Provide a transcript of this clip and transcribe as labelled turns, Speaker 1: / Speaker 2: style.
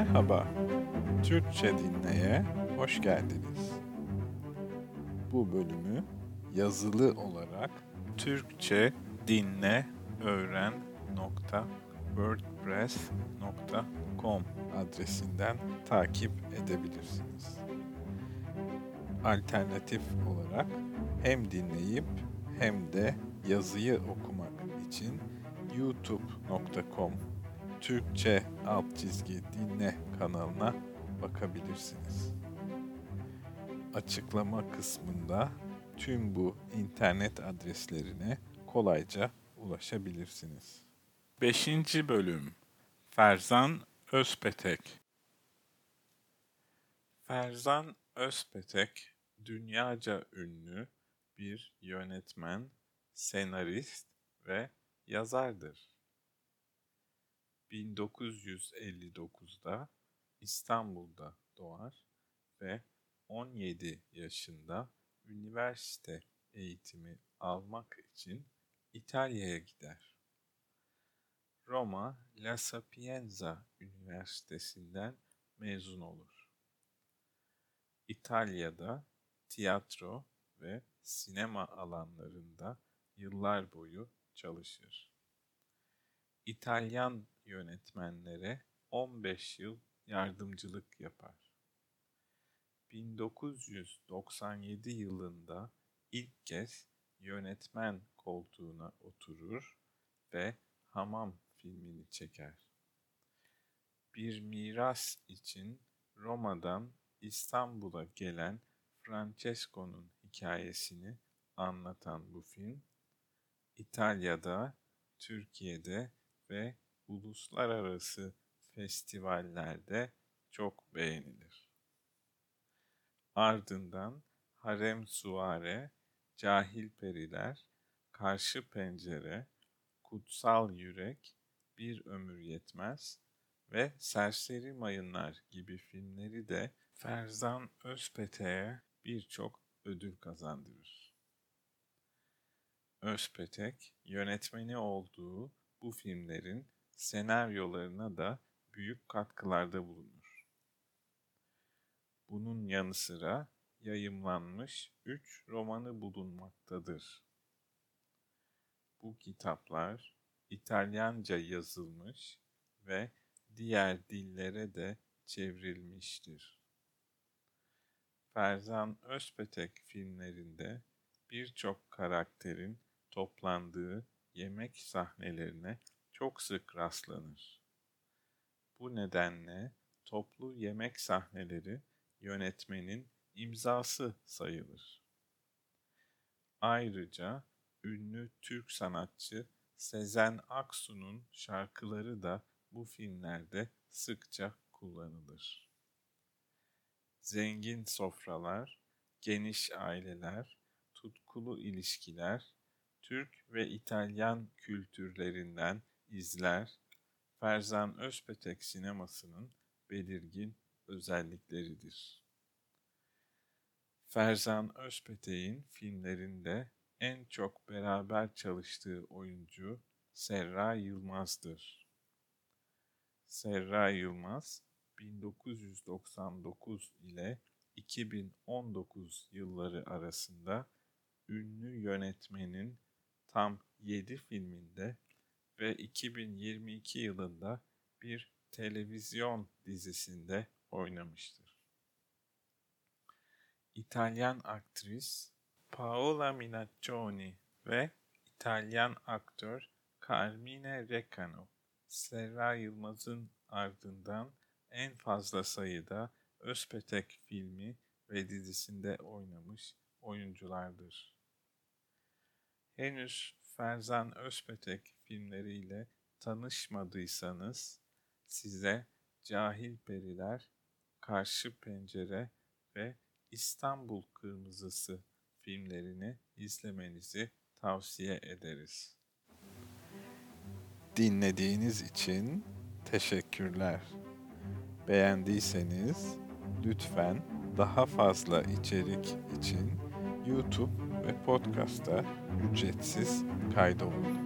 Speaker 1: Merhaba, Türkçe Dinle'ye hoş geldiniz. Bu bölümü yazılı olarak Türkçe Dinle Öğren www.wordpress.com adresinden takip edebilirsiniz. Alternatif olarak hem dinleyip hem de yazıyı okumak için youtube.com Türkçe alt çizgi dinle kanalına bakabilirsiniz. Açıklama kısmında tüm bu internet adreslerine kolayca ulaşabilirsiniz. 5. Bölüm Ferzan Özpetek Ferzan Özpetek dünyaca ünlü bir yönetmen, senarist ve yazardır. 1959'da İstanbul'da doğar ve 17 yaşında üniversite eğitimi almak için İtalya'ya gider. Roma La Sapienza Üniversitesi'nden mezun olur. İtalya'da tiyatro ve sinema alanlarında yıllar boyu çalışır. İtalyan yönetmenlere 15 yıl yardımcılık yapar. 1997 yılında ilk kez yönetmen koltuğuna oturur ve Hamam filmini çeker. Bir miras için Roma'dan İstanbul'a gelen Francesco'nun hikayesini anlatan bu film, İtalya'da, Türkiye'de ve uluslararası festivallerde çok beğenilir. Ardından Harem Suare, Cahil Periler, Karşı Pencere, Kutsal Yürek, Bir Ömür Yetmez ve Serseri Mayınlar gibi filmleri de Ferzan Özpetek'e birçok ödül kazandırır. Özpetek, yönetmeni olduğu bu filmlerin senaryolarına da büyük katkılarda bulunur. Bunun yanı sıra yayımlanmış üç romanı bulunmaktadır. Bu kitaplar İtalyanca yazılmış ve diğer dillere de çevrilmiştir. Ferzan Özpetek filmlerinde birçok karakterin toplandığı yemek sahnelerine çok sık rastlanır. Bu nedenle toplu yemek sahneleri yönetmenin imzası sayılır. Ayrıca ünlü Türk sanatçı Sezen Aksu'nun şarkıları da bu filmlerde sıkça kullanılır. Zengin sofralar, geniş aileler, tutkulu ilişkiler, Türk ve İtalyan kültürlerinden izler, Ferzan Özpetek sinemasının belirgin özellikleridir. Ferzan Özpetek'in filmlerinde en çok beraber çalıştığı oyuncu Serra Yılmaz'dır. Serra Yılmaz 1999 ile 2019 yılları arasında ünlü yönetmenin tam 7 filminde ve 2022 yılında bir televizyon dizisinde oynamıştır. İtalyan aktris Paola Minaccioni ve İtalyan aktör Carmine Recano, Serra Yılmaz'ın ardından en fazla sayıda Özpetek filmi ve dizisinde oynamış oyunculardır. Henüz Ferzan Özpetek filmleriyle tanışmadıysanız size Cahil Periler, Karşı Pencere ve İstanbul Kırmızısı filmlerini izlemenizi tavsiye ederiz. Dinlediğiniz için teşekkürler. Beğendiyseniz lütfen daha fazla içerik için YouTube ve podcast'a ücretsiz kaydoldum.